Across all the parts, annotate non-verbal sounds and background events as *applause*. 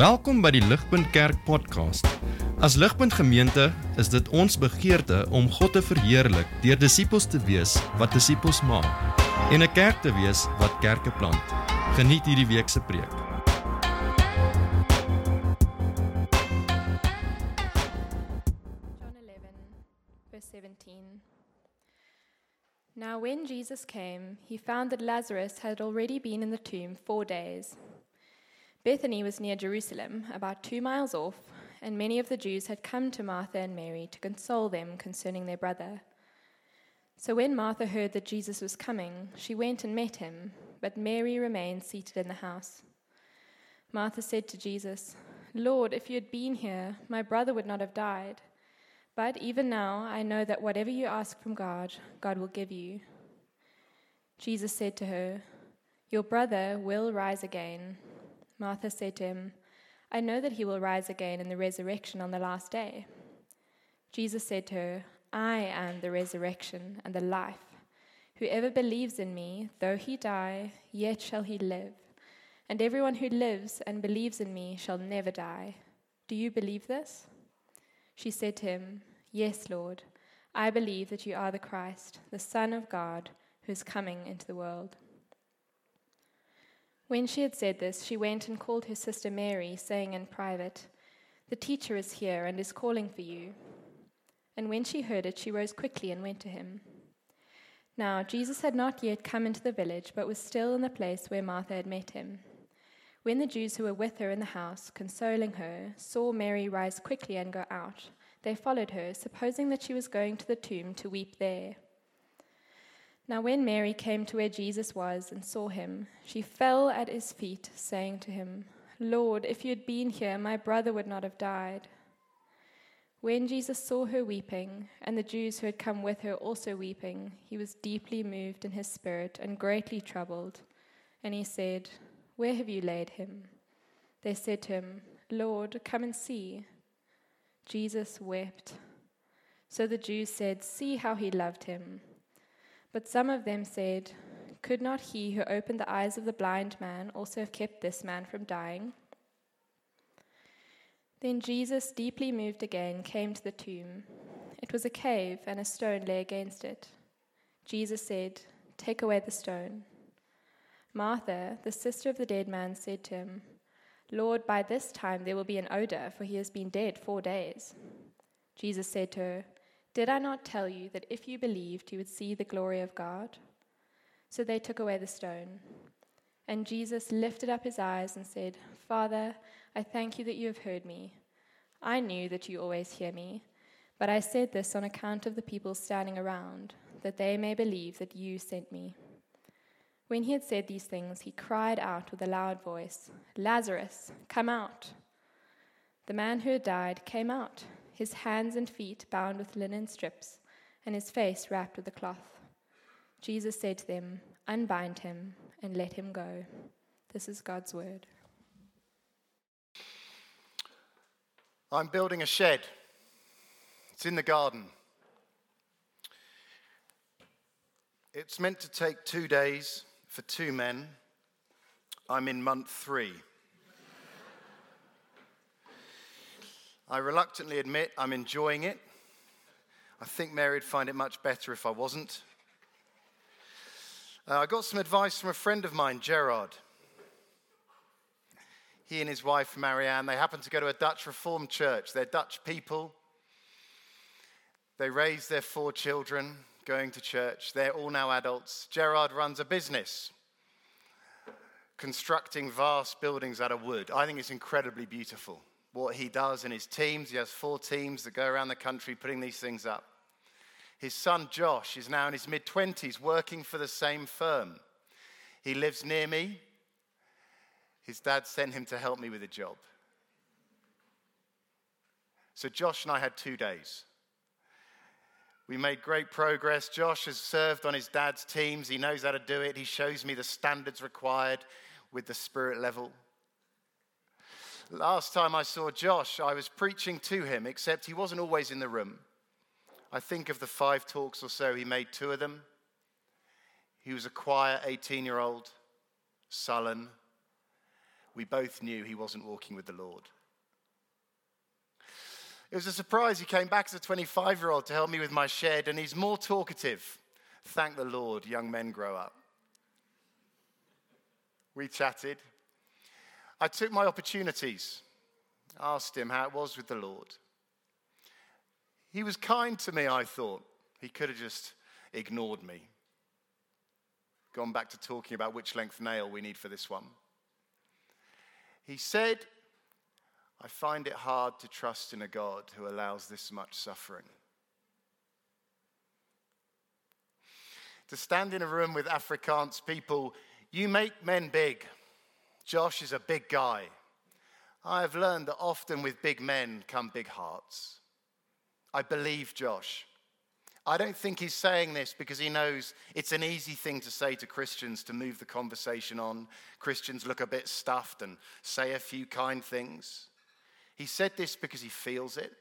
Welkom by die Ligpunt Kerk podcast. As Ligpunt Gemeente is dit ons begeerte om God te verheerlik deur disippels te wees wat disippels maak en 'n kerk te wees wat kerke plant. Geniet hierdie week se preek. John 11, verse 17. Now, when Jesus came, he found that Lazarus had already been in the tomb four days. Bethany was near Jerusalem, about two miles off, and many of the Jews had come to Martha and Mary to console them concerning their brother. So when Martha heard that Jesus was coming, she went and met him, but Mary remained seated in the house. Martha said to Jesus, Lord, if you had been here, my brother would not have died. But even now I know that whatever you ask from God, God will give you. Jesus said to her, Your brother will rise again. Martha said to him, I know that he will rise again in the resurrection on the last day. Jesus said to her, I am the resurrection and the life. Whoever believes in me, though he die, yet shall he live. And everyone who lives and believes in me shall never die. Do you believe this? She said to him, Yes, Lord, I believe that you are the Christ, the Son of God, who is coming into the world. When she had said this, she went and called her sister Mary, saying in private, The teacher is here and is calling for you. And when she heard it, she rose quickly and went to him. Now, Jesus had not yet come into the village, but was still in the place where Martha had met him. When the Jews who were with her in the house, consoling her, saw Mary rise quickly and go out, they followed her, supposing that she was going to the tomb to weep there. Now, when Mary came to where Jesus was and saw him, she fell at his feet, saying to him, Lord, if you had been here, my brother would not have died. When Jesus saw her weeping, and the Jews who had come with her also weeping, he was deeply moved in his spirit and greatly troubled. And he said, Where have you laid him? They said to him, Lord, come and see. Jesus wept. So the Jews said, See how he loved him. But some of them said, Could not he who opened the eyes of the blind man also have kept this man from dying? Then Jesus, deeply moved again, came to the tomb. It was a cave, and a stone lay against it. Jesus said, Take away the stone. Martha, the sister of the dead man, said to him, Lord, by this time there will be an odor, for he has been dead four days. Jesus said to her, Did I not tell you that if you believed, you would see the glory of God? So they took away the stone. And Jesus lifted up his eyes and said, Father, I thank you that you have heard me. I knew that you always hear me, but I said this on account of the people standing around, that they may believe that you sent me. When he had said these things, he cried out with a loud voice, Lazarus, come out. The man who had died came out, his hands and feet bound with linen strips, and his face wrapped with a cloth. Jesus said to them, Unbind him and let him go. This is God's word. I'm building a shed. It's in the garden. It's meant to take two days for two men. I'm in month three. I reluctantly admit I'm enjoying it. I think Mary would find it much better if I wasn't. Uh, I got some advice from a friend of mine, Gerard. He and his wife, Marianne, they happen to go to a Dutch Reformed church. They're Dutch people. They raise their four children going to church. They're all now adults. Gerard runs a business constructing vast buildings out of wood. I think it's incredibly beautiful what he does in his teams. He has four teams that go around the country putting these things up. His son Josh is now in his mid 20s working for the same firm. He lives near me. His dad sent him to help me with a job. So Josh and I had two days. We made great progress. Josh has served on his dad's teams. He knows how to do it. He shows me the standards required with the spirit level. Last time I saw Josh, I was preaching to him, except he wasn't always in the room. I think of the five talks or so, he made two of them. He was a quiet 18 year old, sullen. we both knew he wasn't walking with the Lord. It was a surprise. He came back as a 25 year old to help me with my shed, and he's more talkative. Thank the Lord, young men grow up. We chatted. I took my opportunities, asked him how it was with the Lord. He was kind to me, I thought. He could have just ignored me. Gone back to talking about which length nail we need for this one. He said, I find it hard to trust in a God who allows this much suffering. To stand in a room with Afrikaans people, you make men big. Josh is a big guy. I have learned that often with big men come big hearts. I believe Josh. I don't think he's saying this because he knows it's an easy thing to say to Christians to move the conversation on. Christians look a bit stuffed and say a few kind things. He said this because he feels it.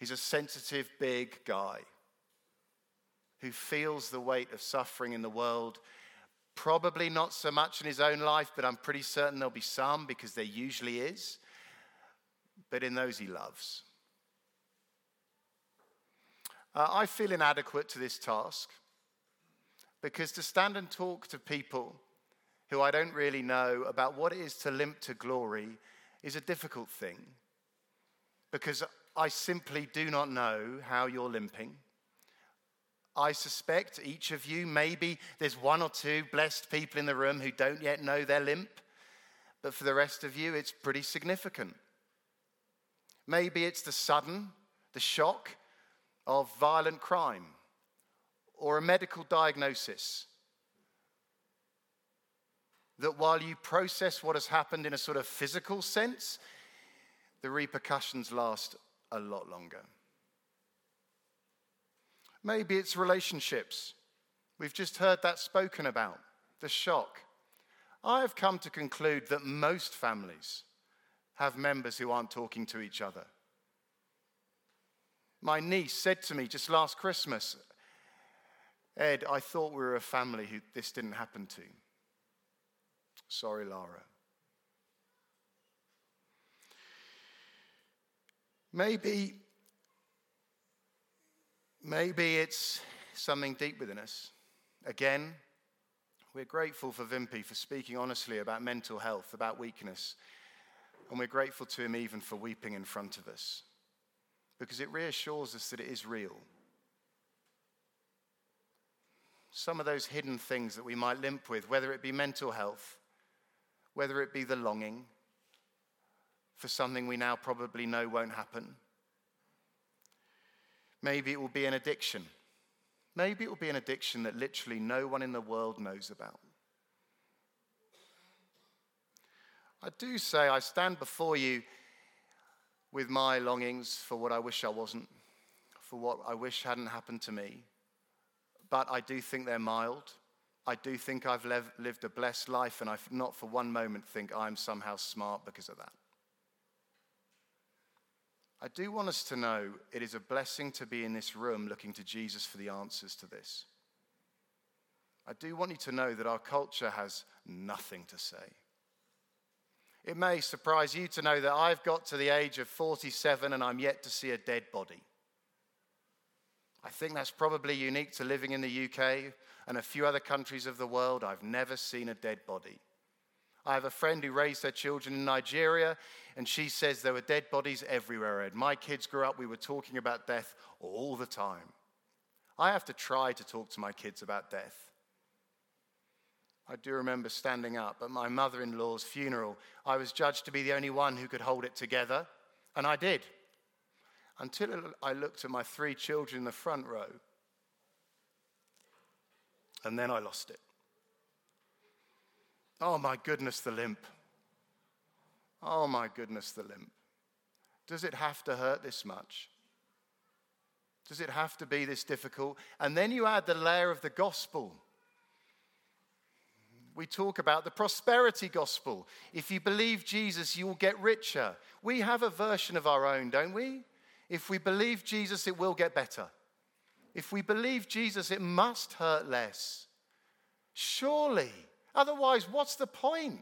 He's a sensitive, big guy who feels the weight of suffering in the world. Probably not so much in his own life, but I'm pretty certain there'll be some because there usually is. But in those he loves. Uh, I feel inadequate to this task because to stand and talk to people who I don't really know about what it is to limp to glory is a difficult thing because I simply do not know how you're limping. I suspect each of you, maybe there's one or two blessed people in the room who don't yet know their limp, but for the rest of you, it's pretty significant. Maybe it's the sudden, the shock of violent crime or a medical diagnosis that while you process what has happened in a sort of physical sense, the repercussions last a lot longer. Maybe it's relationships. We've just heard that spoken about, the shock. I have come to conclude that most families have members who aren't talking to each other. My niece said to me just last Christmas, Ed, I thought we were a family who this didn't happen to. Sorry, Lara. Maybe, maybe it's something deep within us. Again, we're grateful for Vimpy for speaking honestly about mental health, about weakness, and we're grateful to him even for weeping in front of us because it reassures us that it is real. Some of those hidden things that we might limp with, whether it be mental health, whether it be the longing for something we now probably know won't happen. Maybe it will be an addiction. Maybe it will be an addiction that literally no one in the world knows about. I do say I stand before you with my longings for what I wish I wasn't, for what I wish hadn't happened to me. But I do think they're mild. I do think I've lev- lived a blessed life, and I not for one moment think I'm somehow smart because of that. I do want us to know it is a blessing to be in this room looking to Jesus for the answers to this. I do want you to know that our culture has nothing to say. It may surprise you to know that I've got to the age of 47 and I'm yet to see a dead body. I think that's probably unique to living in the UK and a few other countries of the world. I've never seen a dead body. I have a friend who raised her children in Nigeria, and she says there were dead bodies everywhere. And my kids grew up, we were talking about death all the time. I have to try to talk to my kids about death. I do remember standing up at my mother in law's funeral. I was judged to be the only one who could hold it together, and I did until I looked at my three children in the front row. And then I lost it. Oh my goodness, the limp. Oh my goodness, the limp. Does it have to hurt this much? Does it have to be this difficult? And then you add the layer of the gospel. We talk about the prosperity gospel. If you believe Jesus, you will get richer. We have a version of our own, don't we? If we believe Jesus, it will get better. If we believe Jesus, it must hurt less. Surely. Otherwise, what's the point?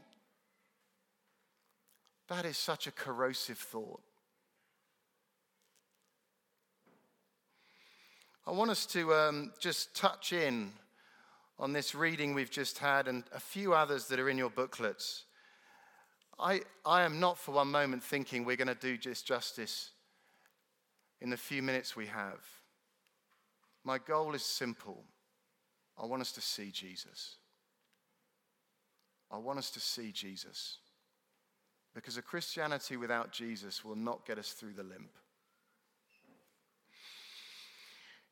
That is such a corrosive thought. I want us to um, just touch in on this reading we've just had and a few others that are in your booklets. I, I am not for one moment thinking we're going to do just justice in the few minutes we have. My goal is simple. I want us to see Jesus. I want us to see Jesus. Because a Christianity without Jesus will not get us through the limp.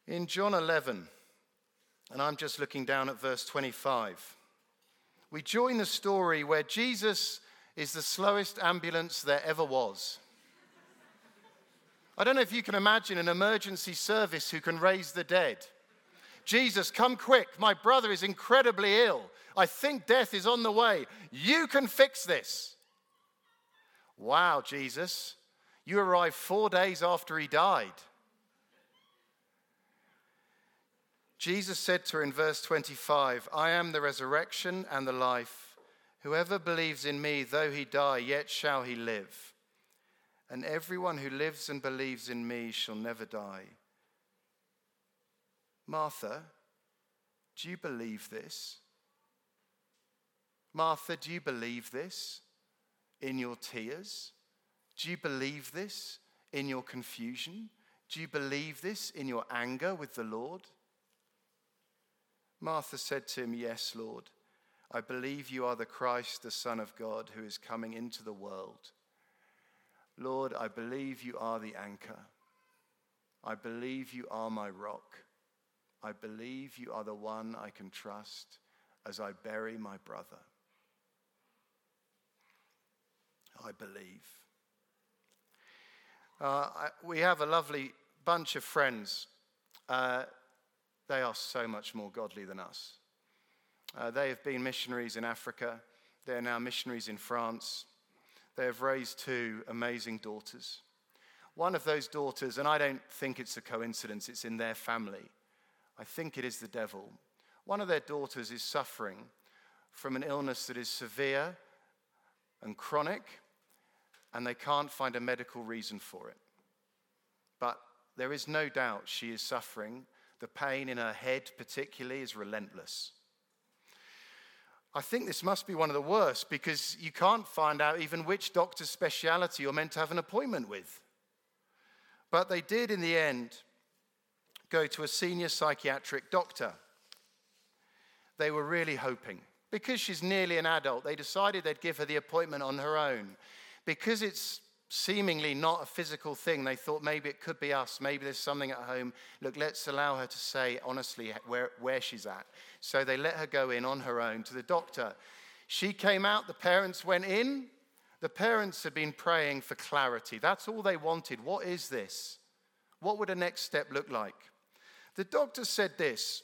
In John 11, and I'm just looking down at verse 25, we join the story where Jesus is the slowest ambulance there ever was. I don't know if you can imagine an emergency service who can raise the dead. Jesus, come quick. My brother is incredibly ill. I think death is on the way. You can fix this. Wow, Jesus. You arrived four days after he died. Jesus said to her in verse 25, I am the resurrection and the life. Whoever believes in me, though he die, yet shall he live. And everyone who lives and believes in me shall never die. Martha, do you believe this? Martha, do you believe this in your tears? Do you believe this in your confusion? Do you believe this in your anger with the Lord? Martha said to him, Yes, Lord. I believe you are the Christ, the Son of God, who is coming into the world. Lord, I believe you are the anchor. I believe you are my rock. I believe you are the one I can trust as I bury my brother. I believe. Uh, I, we have a lovely bunch of friends. Uh, they are so much more godly than us. Uh, they have been missionaries in Africa. They are now missionaries in France. They have raised two amazing daughters. One of those daughters, and I don't think it's a coincidence, it's in their family, I think it is the devil. One of their daughters is suffering from an illness that is severe and chronic, and they can't find a medical reason for it. But there is no doubt she is suffering. The pain in her head, particularly, is relentless. I think this must be one of the worst because you can't find out even which doctor's speciality you're meant to have an appointment with. But they did, in the end, go to a senior psychiatric doctor. They were really hoping. Because she's nearly an adult, they decided they'd give her the appointment on her own. Because it's seemingly not a physical thing, they thought maybe it could be us. Maybe there's something at home. Look, let's allow her to say honestly where, where she's at. So they let her go in on her own to the doctor. She came out, the parents went in. The parents had been praying for clarity. That's all they wanted. What is this? What would a next step look like? The doctor said this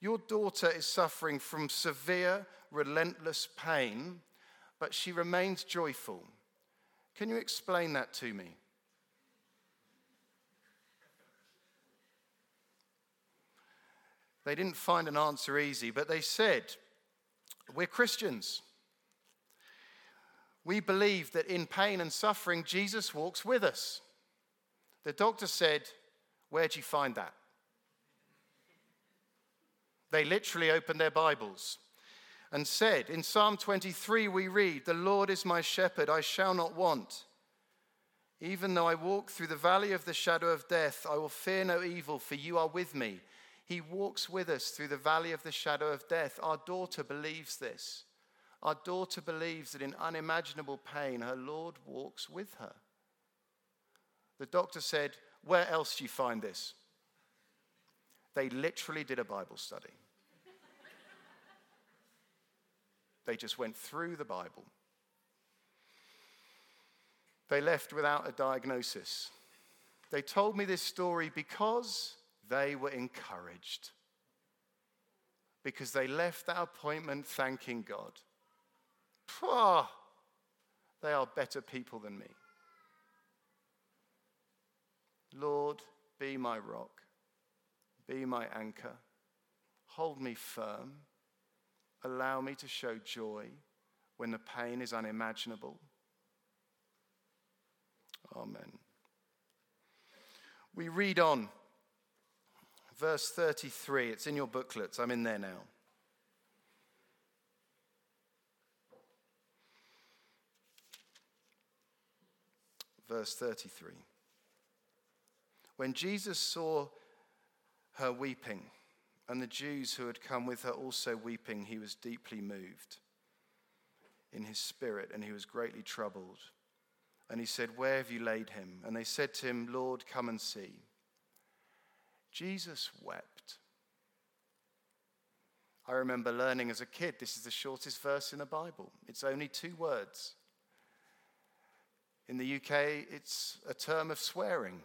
Your daughter is suffering from severe, relentless pain, but she remains joyful. Can you explain that to me? They didn't find an answer easy, but they said, We're Christians. We believe that in pain and suffering, Jesus walks with us. The doctor said, Where'd you find that? They literally opened their Bibles and said, In Psalm 23, we read, The Lord is my shepherd, I shall not want. Even though I walk through the valley of the shadow of death, I will fear no evil, for you are with me. He walks with us through the valley of the shadow of death. Our daughter believes this. Our daughter believes that in unimaginable pain, her Lord walks with her. The doctor said, Where else do you find this? They literally did a Bible study. They just went through the Bible. They left without a diagnosis. They told me this story because they were encouraged. Because they left that appointment thanking God. Pah, they are better people than me. Lord, be my rock, be my anchor, hold me firm Allow me to show joy when the pain is unimaginable. Amen. We read on. Verse 33. It's in your booklets. I'm in there now. Verse 33. When Jesus saw her weeping, and the Jews who had come with her also weeping, he was deeply moved in his spirit, and he was greatly troubled. And he said, Where have you laid him? And they said to him, Lord, come and see. Jesus wept. I remember learning as a kid, this is the shortest verse in the Bible. It's only two words. In the UK, it's a term of swearing.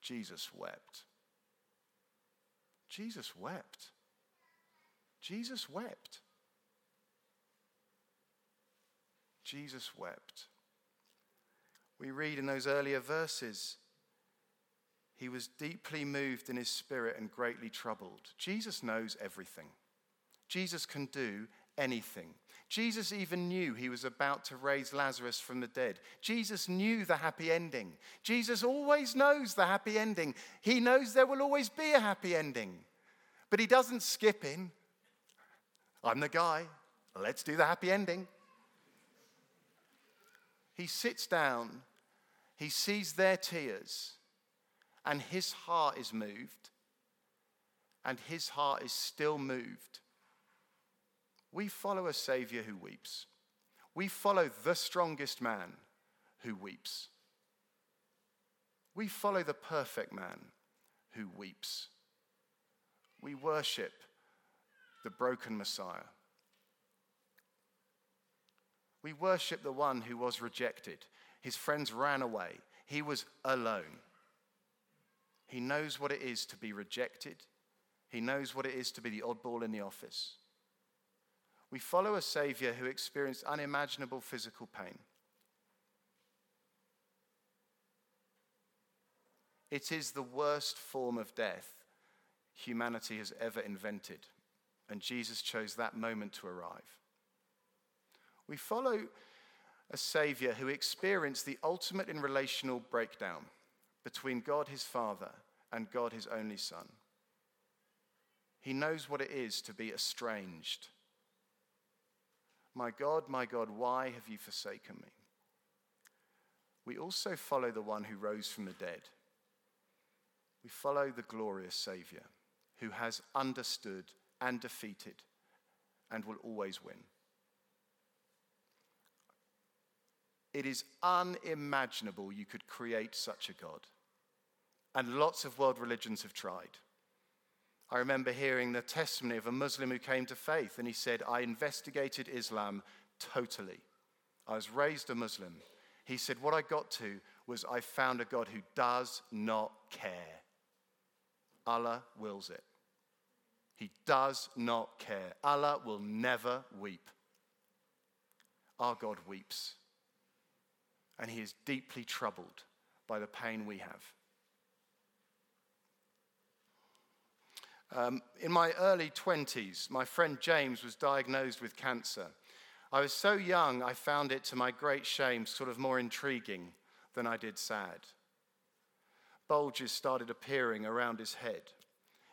Jesus wept. Jesus wept. Jesus wept. Jesus wept. We read in those earlier verses, he was deeply moved in his spirit and greatly troubled. Jesus knows everything. Jesus can do anything. Jesus even knew he was about to raise Lazarus from the dead. Jesus knew the happy ending. Jesus always knows the happy ending. He knows there will always be a happy ending. But he doesn't skip in. I'm the guy. Let's do the happy ending. He sits down, he sees their tears, and his heart is moved, and his heart is still moved we follow a Savior who weeps. We follow the strongest man who weeps. We follow the perfect man who weeps. We worship the broken Messiah. We worship the one who was rejected. His friends ran away. He was alone. He knows what it is to be rejected. He knows what it is to be the oddball in the office. We follow a Savior who experienced unimaginable physical pain. It is the worst form of death humanity has ever invented, and Jesus chose that moment to arrive. We follow a Savior who experienced the ultimate in relational breakdown between God his Father and God his only Son. He knows what it is to be estranged my God, my God, why have you forsaken me? We also follow the one who rose from the dead. We follow the glorious Savior who has understood and defeated and will always win. It is unimaginable you could create such a God. And lots of world religions have tried. I remember hearing the testimony of a Muslim who came to faith, and he said, I investigated Islam totally. I was raised a Muslim. He said, What I got to was I found a God who does not care. Allah wills it. He does not care. Allah will never weep. Our God weeps. And he is deeply troubled by the pain we have. Um, in my early 20s, my friend James was diagnosed with cancer. I was so young, I found it, to my great shame, sort of more intriguing than I did sad. Bulges started appearing around his head.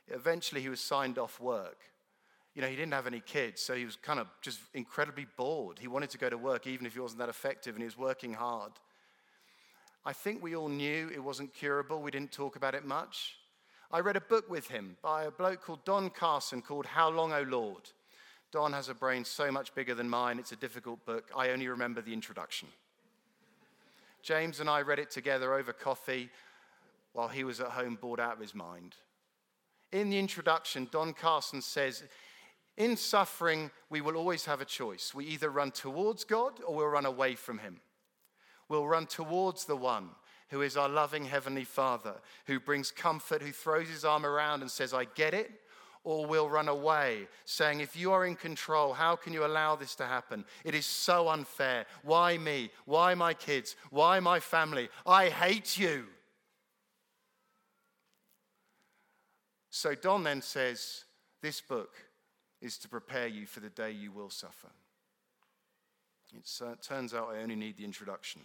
Eventually, he was signed off work. You know, he didn't have any kids, so he was kind of just incredibly bored. He wanted to go to work even if he wasn't that effective, and he was working hard. I think we all knew it wasn't curable. We didn't talk about it much. I read a book with him by a bloke called Don Carson called How Long, O Lord. Don has a brain so much bigger than mine, it's a difficult book. I only remember the introduction. James and I read it together over coffee while he was at home bored out of his mind. In the introduction, Don Carson says, In suffering, we will always have a choice. We either run towards God or we'll run away from Him. We'll run towards the one who is our loving Heavenly Father, who brings comfort, who throws his arm around and says, I get it, or will run away, saying, If you are in control, how can you allow this to happen? It is so unfair. Why me? Why my kids? Why my family? I hate you. So Don then says, This book is to prepare you for the day you will suffer. It uh, turns out I only need the introduction.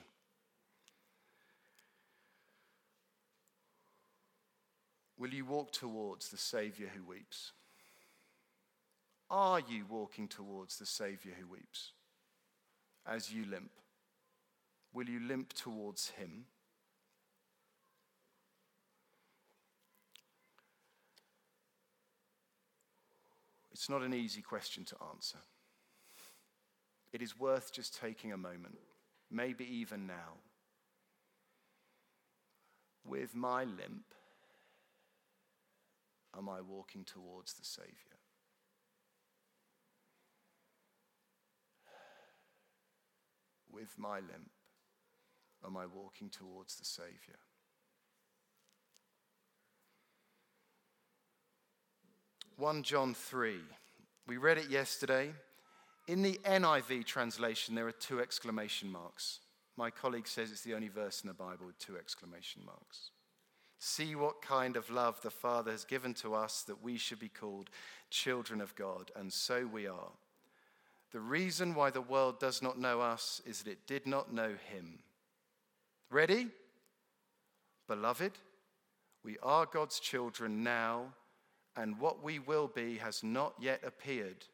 Will you walk towards the Savior who weeps? Are you walking towards the Savior who weeps as you limp? Will you limp towards Him? It's not an easy question to answer. It is worth just taking a moment, maybe even now. With my limp, am I walking towards the Savior? With my limp, am I walking towards the Savior? One John 3. We read it yesterday. In the NIV translation, there are two exclamation marks. My colleague says it's the only verse in the Bible with two exclamation marks. See what kind of love the Father has given to us that we should be called children of God, and so we are. The reason why the world does not know us is that it did not know Him. Ready? Beloved, we are God's children now, and what we will be has not yet appeared.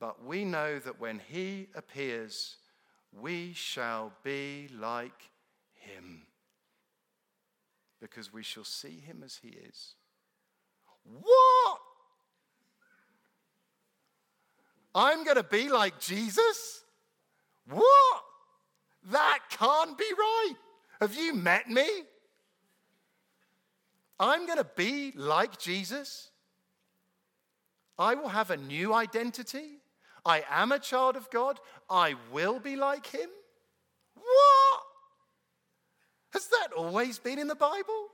But we know that when He appears, we shall be like him because we shall see him as he is. What? I'm going to be like Jesus? What? That can't be right. Have you met me? I'm going to be like Jesus. I will have a new identity. I am a child of God. I will be like him. Has that always been in the Bible?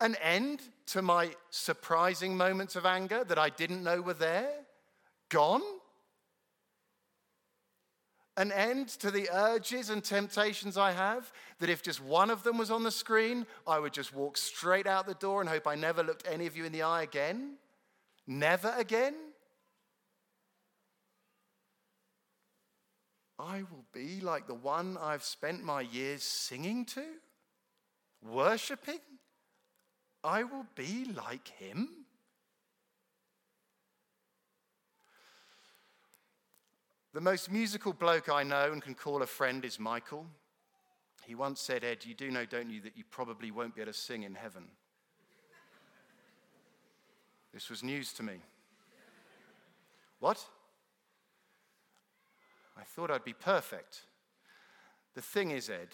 An end to my surprising moments of anger that I didn't know were there? Gone? An end to the urges and temptations I have that if just one of them was on the screen, I would just walk straight out the door and hope I never looked any of you in the eye again? Never again? I will be like the one I've spent my years singing to, worshiping. I will be like him. The most musical bloke I know and can call a friend is Michael. He once said, Ed, you do know, don't you, that you probably won't be able to sing in heaven. This was news to me. What? I thought I'd be perfect. The thing is, Ed,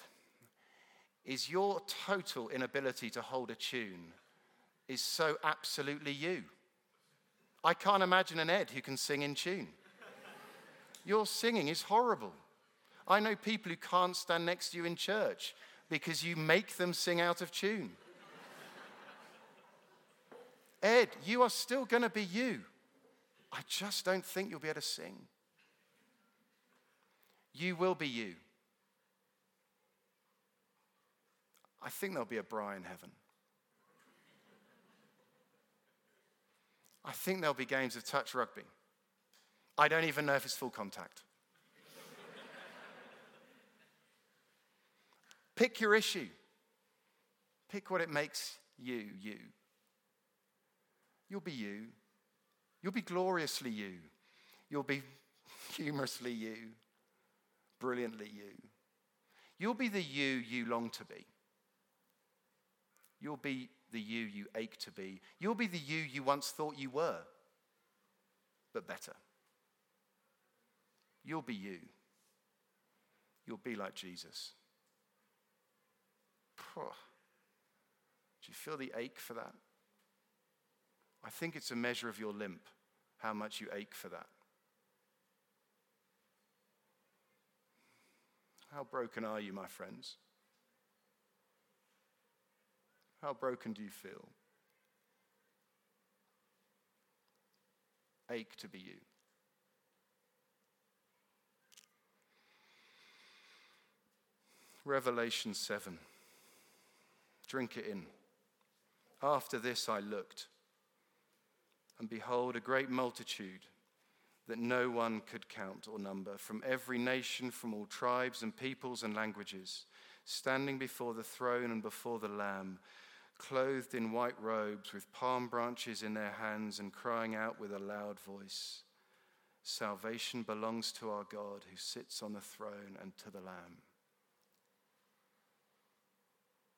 is your total inability to hold a tune is so absolutely you. I can't imagine an Ed who can sing in tune. Your singing is horrible. I know people who can't stand next to you in church because you make them sing out of tune. Ed, you are still going to be you. I just don't think you'll be able to sing. You will be you. I think there'll be a braai in heaven. I think there'll be games of touch rugby. I don't even know if it's full contact. Pick your issue. Pick what it makes you, you. You'll be you. You'll be gloriously you. You'll be *laughs* humorously you, brilliantly you. You'll be the you you long to be. You'll be the you you ache to be. You'll be the you you once thought you were, but better. You'll be you. You'll be like Jesus. Do you feel the ache for that? I think it's a measure of your limp, how much you ache for that. How broken are you, my friends? How broken do you feel? Ache to be you. Revelation 7. Drink it in. After this I looked and behold, a great multitude that no one could count or number, from every nation, from all tribes and peoples and languages, standing before the throne and before the Lamb, clothed in white robes with palm branches in their hands and crying out with a loud voice Salvation belongs to our God who sits on the throne and to the Lamb.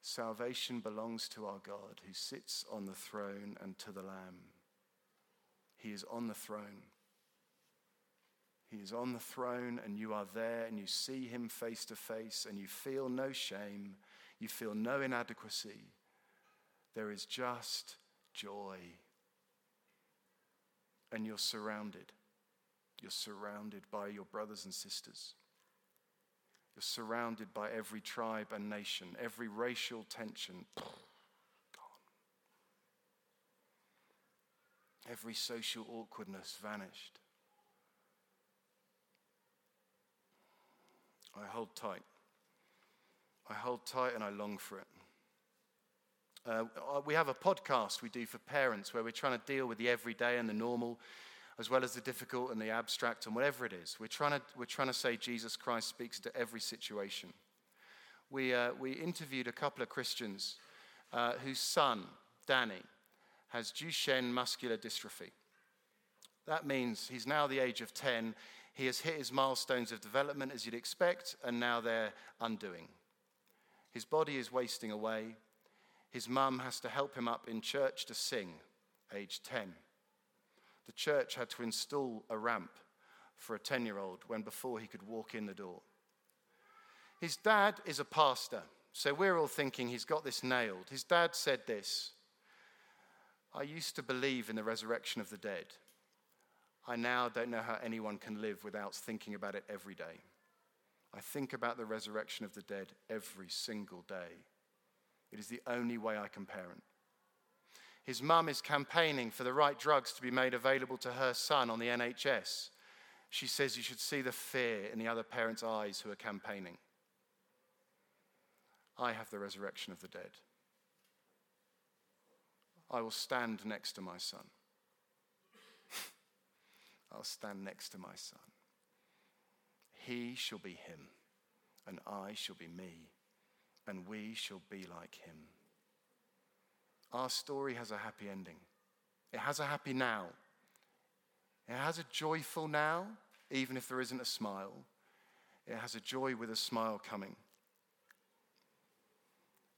Salvation belongs to our God who sits on the throne and to the Lamb. He is on the throne. He is on the throne, and you are there, and you see him face to face, and you feel no shame, you feel no inadequacy. There is just joy. And you're surrounded. You're surrounded by your brothers and sisters. You're surrounded by every tribe and nation, every racial tension. *sniffs* Gone. Every social awkwardness vanished. I hold tight. I hold tight and I long for it. Uh, we have a podcast we do for parents where we're trying to deal with the everyday and the normal, as well as the difficult and the abstract and whatever it is. We're trying to, we're trying to say Jesus Christ speaks to every situation. We, uh, we interviewed a couple of Christians uh, whose son, Danny, has Duchenne muscular dystrophy. That means he's now the age of 10 he has hit his milestones of development as you'd expect, and now they're undoing. His body is wasting away. His mum has to help him up in church to sing, age 10. The church had to install a ramp for a 10 year old when before he could walk in the door. His dad is a pastor, so we're all thinking he's got this nailed. His dad said this I used to believe in the resurrection of the dead. I now don't know how anyone can live without thinking about it every day. I think about the resurrection of the dead every single day. It is the only way I can parent. His mum is campaigning for the right drugs to be made available to her son on the NHS. She says you should see the fear in the other parents' eyes who are campaigning. I have the resurrection of the dead. I will stand next to my son. I'll stand next to my son. He shall be him, and I shall be me, and we shall be like him. Our story has a happy ending. It has a happy now. It has a joyful now, even if there isn't a smile. It has a joy with a smile coming.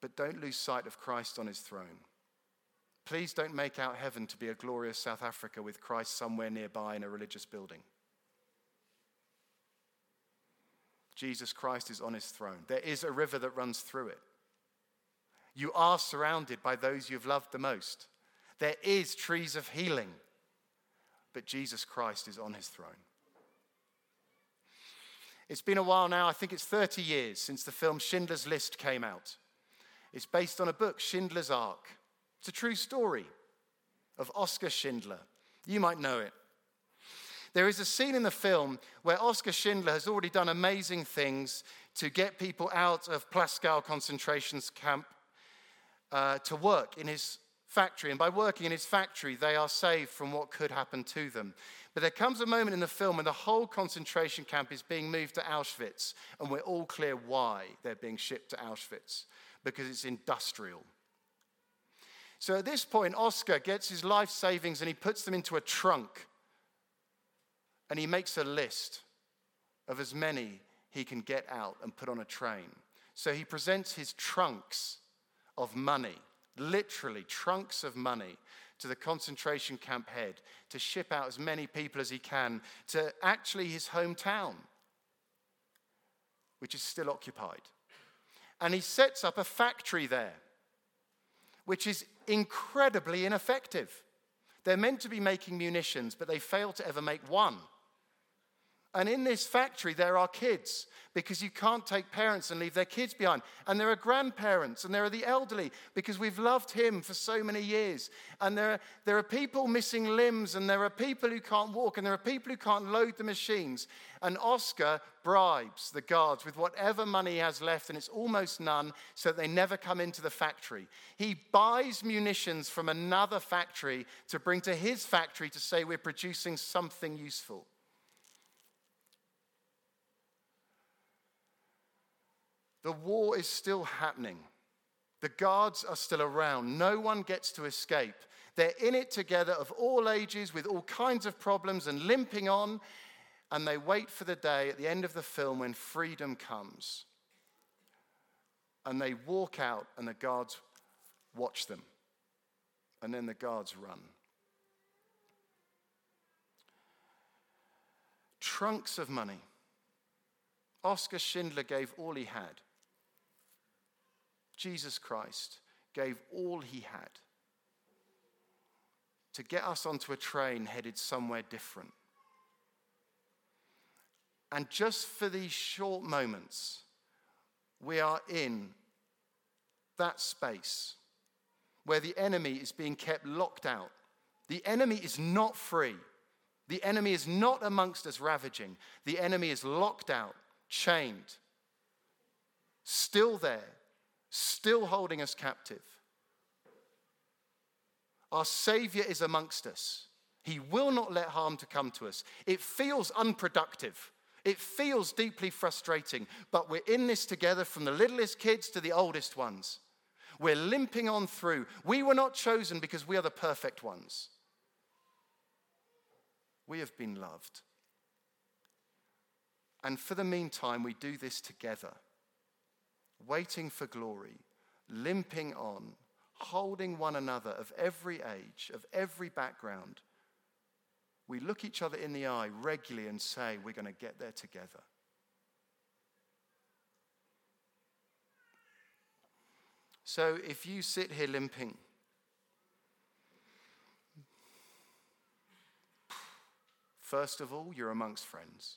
But don't lose sight of Christ on his throne. Please don't make out heaven to be a glorious South Africa with Christ somewhere nearby in a religious building. Jesus Christ is on his throne. There is a river that runs through it. You are surrounded by those you've loved the most. There is trees of healing, but Jesus Christ is on his throne. It's been a while now, I think it's 30 years since the film Schindler's List came out. It's based on a book, Schindler's Ark. It's a true story of Oskar Schindler. You might know it. There is a scene in the film where Oskar Schindler has already done amazing things to get people out of Plaszow concentration camp uh, to work in his factory. And by working in his factory, they are saved from what could happen to them. But there comes a moment in the film when the whole concentration camp is being moved to Auschwitz, and we're all clear why they're being shipped to Auschwitz because it's industrial. So at this point, Oskar gets his life savings and he puts them into a trunk. And he makes a list of as many he can get out and put on a train. So he presents his trunks of money, literally trunks of money, to the concentration camp head to ship out as many people as he can to actually his hometown, which is still occupied. And he sets up a factory there which is incredibly ineffective. They're meant to be making munitions, but they fail to ever make one. And in this factory, there are kids because you can't take parents and leave their kids behind. And there are grandparents and there are the elderly because we've loved him for so many years. And there are, there are people missing limbs and there are people who can't walk and there are people who can't load the machines. And Oskar bribes the guards with whatever money he has left, and it's almost none, so that they never come into the factory. He buys munitions from another factory to bring to his factory to say, We're producing something useful. The war is still happening. The guards are still around. No one gets to escape. They're in it together of all ages with all kinds of problems and limping on. And they wait for the day at the end of the film when freedom comes. And they walk out, and the guards watch them. And then the guards run. Trunks of money. Oskar Schindler gave all he had. Jesus Christ gave all he had to get us onto a train headed somewhere different. And just for these short moments, we are in that space where the enemy is being kept locked out. The enemy is not free. The enemy is not amongst us ravaging. The enemy is locked out, chained, still there, still holding us captive. Our Savior is amongst us. He will not let harm to come to us. It feels unproductive. It feels deeply frustrating, but we're in this together from the littlest kids to the oldest ones. We're limping on through. We were not chosen because we are the perfect ones. We have been loved. And for the meantime, we do this together, waiting for glory, limping on, holding one another of every age, of every background. We look each other in the eye regularly and say, We're going to get there together. So if you sit here limping, first of all, you're amongst friends.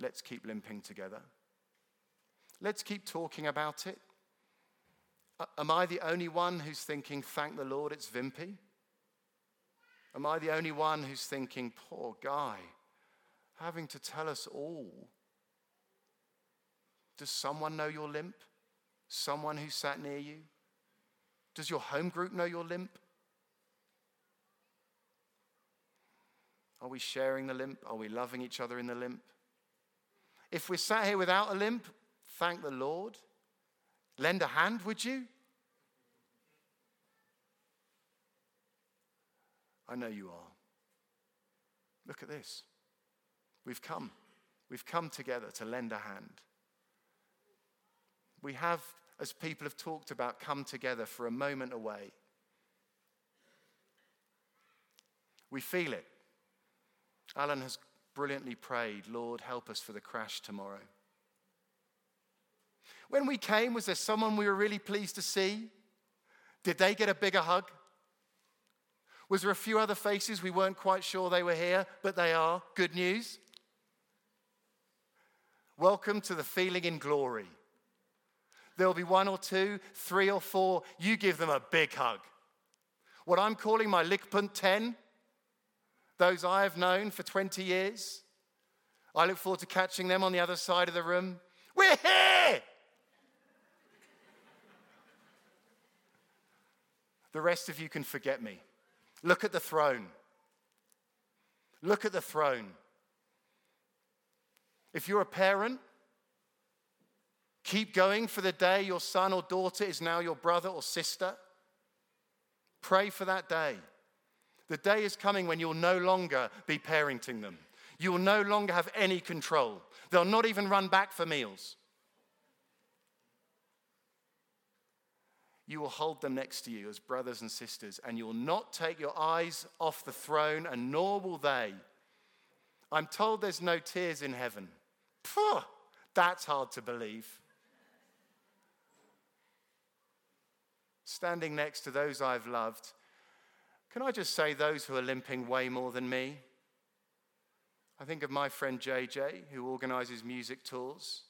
Let's keep limping together. Let's keep talking about it. Am I the only one who's thinking, thank the Lord, it's Vimpy? Am I the only one who's thinking, poor guy, having to tell us all? Does someone know your limp? Someone who sat near you? Does your home group know your limp? Are we sharing the limp? Are we loving each other in the limp? If we're sat here without a limp, thank the Lord. Lend a hand, would you? I know you are. Look at this. We've come. We've come together to lend a hand. We have, as people have talked about, come together for a moment away. We feel it. Alan has brilliantly prayed, Lord, help us for the crash tomorrow. When we came, was there someone we were really pleased to see? Did they get a bigger hug? Was there a few other faces we weren't quite sure they were here, but they are? Good news. Welcome to the feeling in glory. There'll be one or two, three or four. You give them a big hug. What I'm calling my Ligpunt 10, those I have known for 20 years, I look forward to catching them on the other side of the room. We're here! The rest of you can forget me. Look at the throne. Look at the throne. If you're a parent, keep going for the day your son or daughter is now your brother or sister. Pray for that day. The day is coming when you'll no longer be parenting them. You will no longer have any control. They'll not even run back for meals. You will hold them next to you as brothers and sisters, and you will not take your eyes off the throne, and nor will they. I'm told there's no tears in heaven. Phew, that's hard to believe. Standing next to those I've loved, can I just say those who are limping way more than me? I think of my friend JJ, who organizes music tours.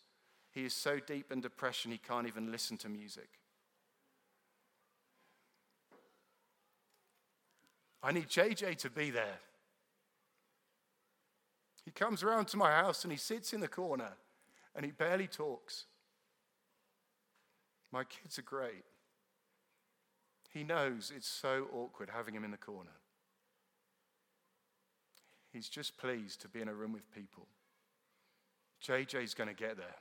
He is so deep in depression he can't even listen to music. I need JJ to be there. He comes around to my house and he sits in the corner and he barely talks. My kids are great. He knows it's so awkward having him in the corner. He's just pleased to be in a room with people. JJ's going to get there.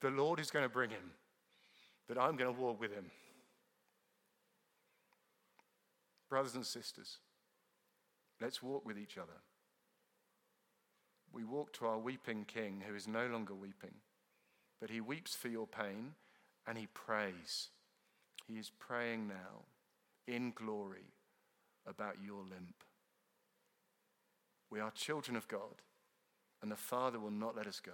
the Lord is going to bring him, but I'm going to walk with him. Brothers and sisters, let's walk with each other. We walk to our weeping King who is no longer weeping, but he weeps for your pain and he prays. He is praying now in glory about your limp. We are children of God, and the Father will not let us go.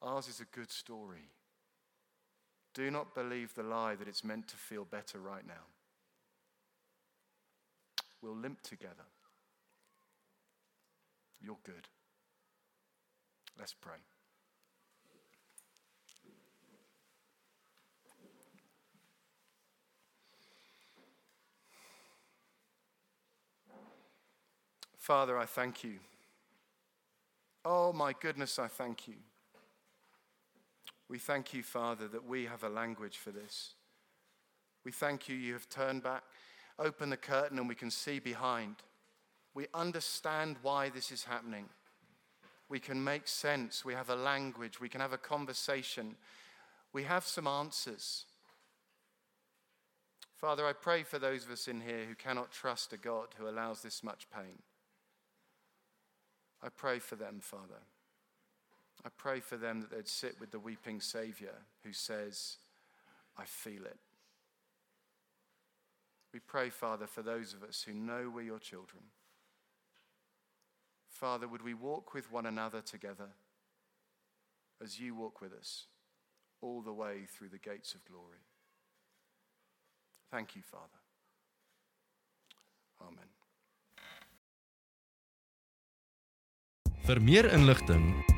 Ours is a good story. Do not believe the lie that it's meant to feel better right now. We'll limp together. You're good. Let's pray. Father, I thank you. Oh, my goodness, I thank you. We thank you, Father, that we have a language for this. We thank you, you have turned back, opened the curtain, and we can see behind. We understand why this is happening. We can make sense. We have a language. We can have a conversation. We have some answers. Father, I pray for those of us in here who cannot trust a God who allows this much pain. I pray for them, Father. I pray for them that they'd sit with the weeping Savior who says, I feel it. We pray, Father, for those of us who know we're your children. Father, would we walk with one another together as you walk with us all the way through the gates of glory? Thank you, Father. Amen. Vir meer inligting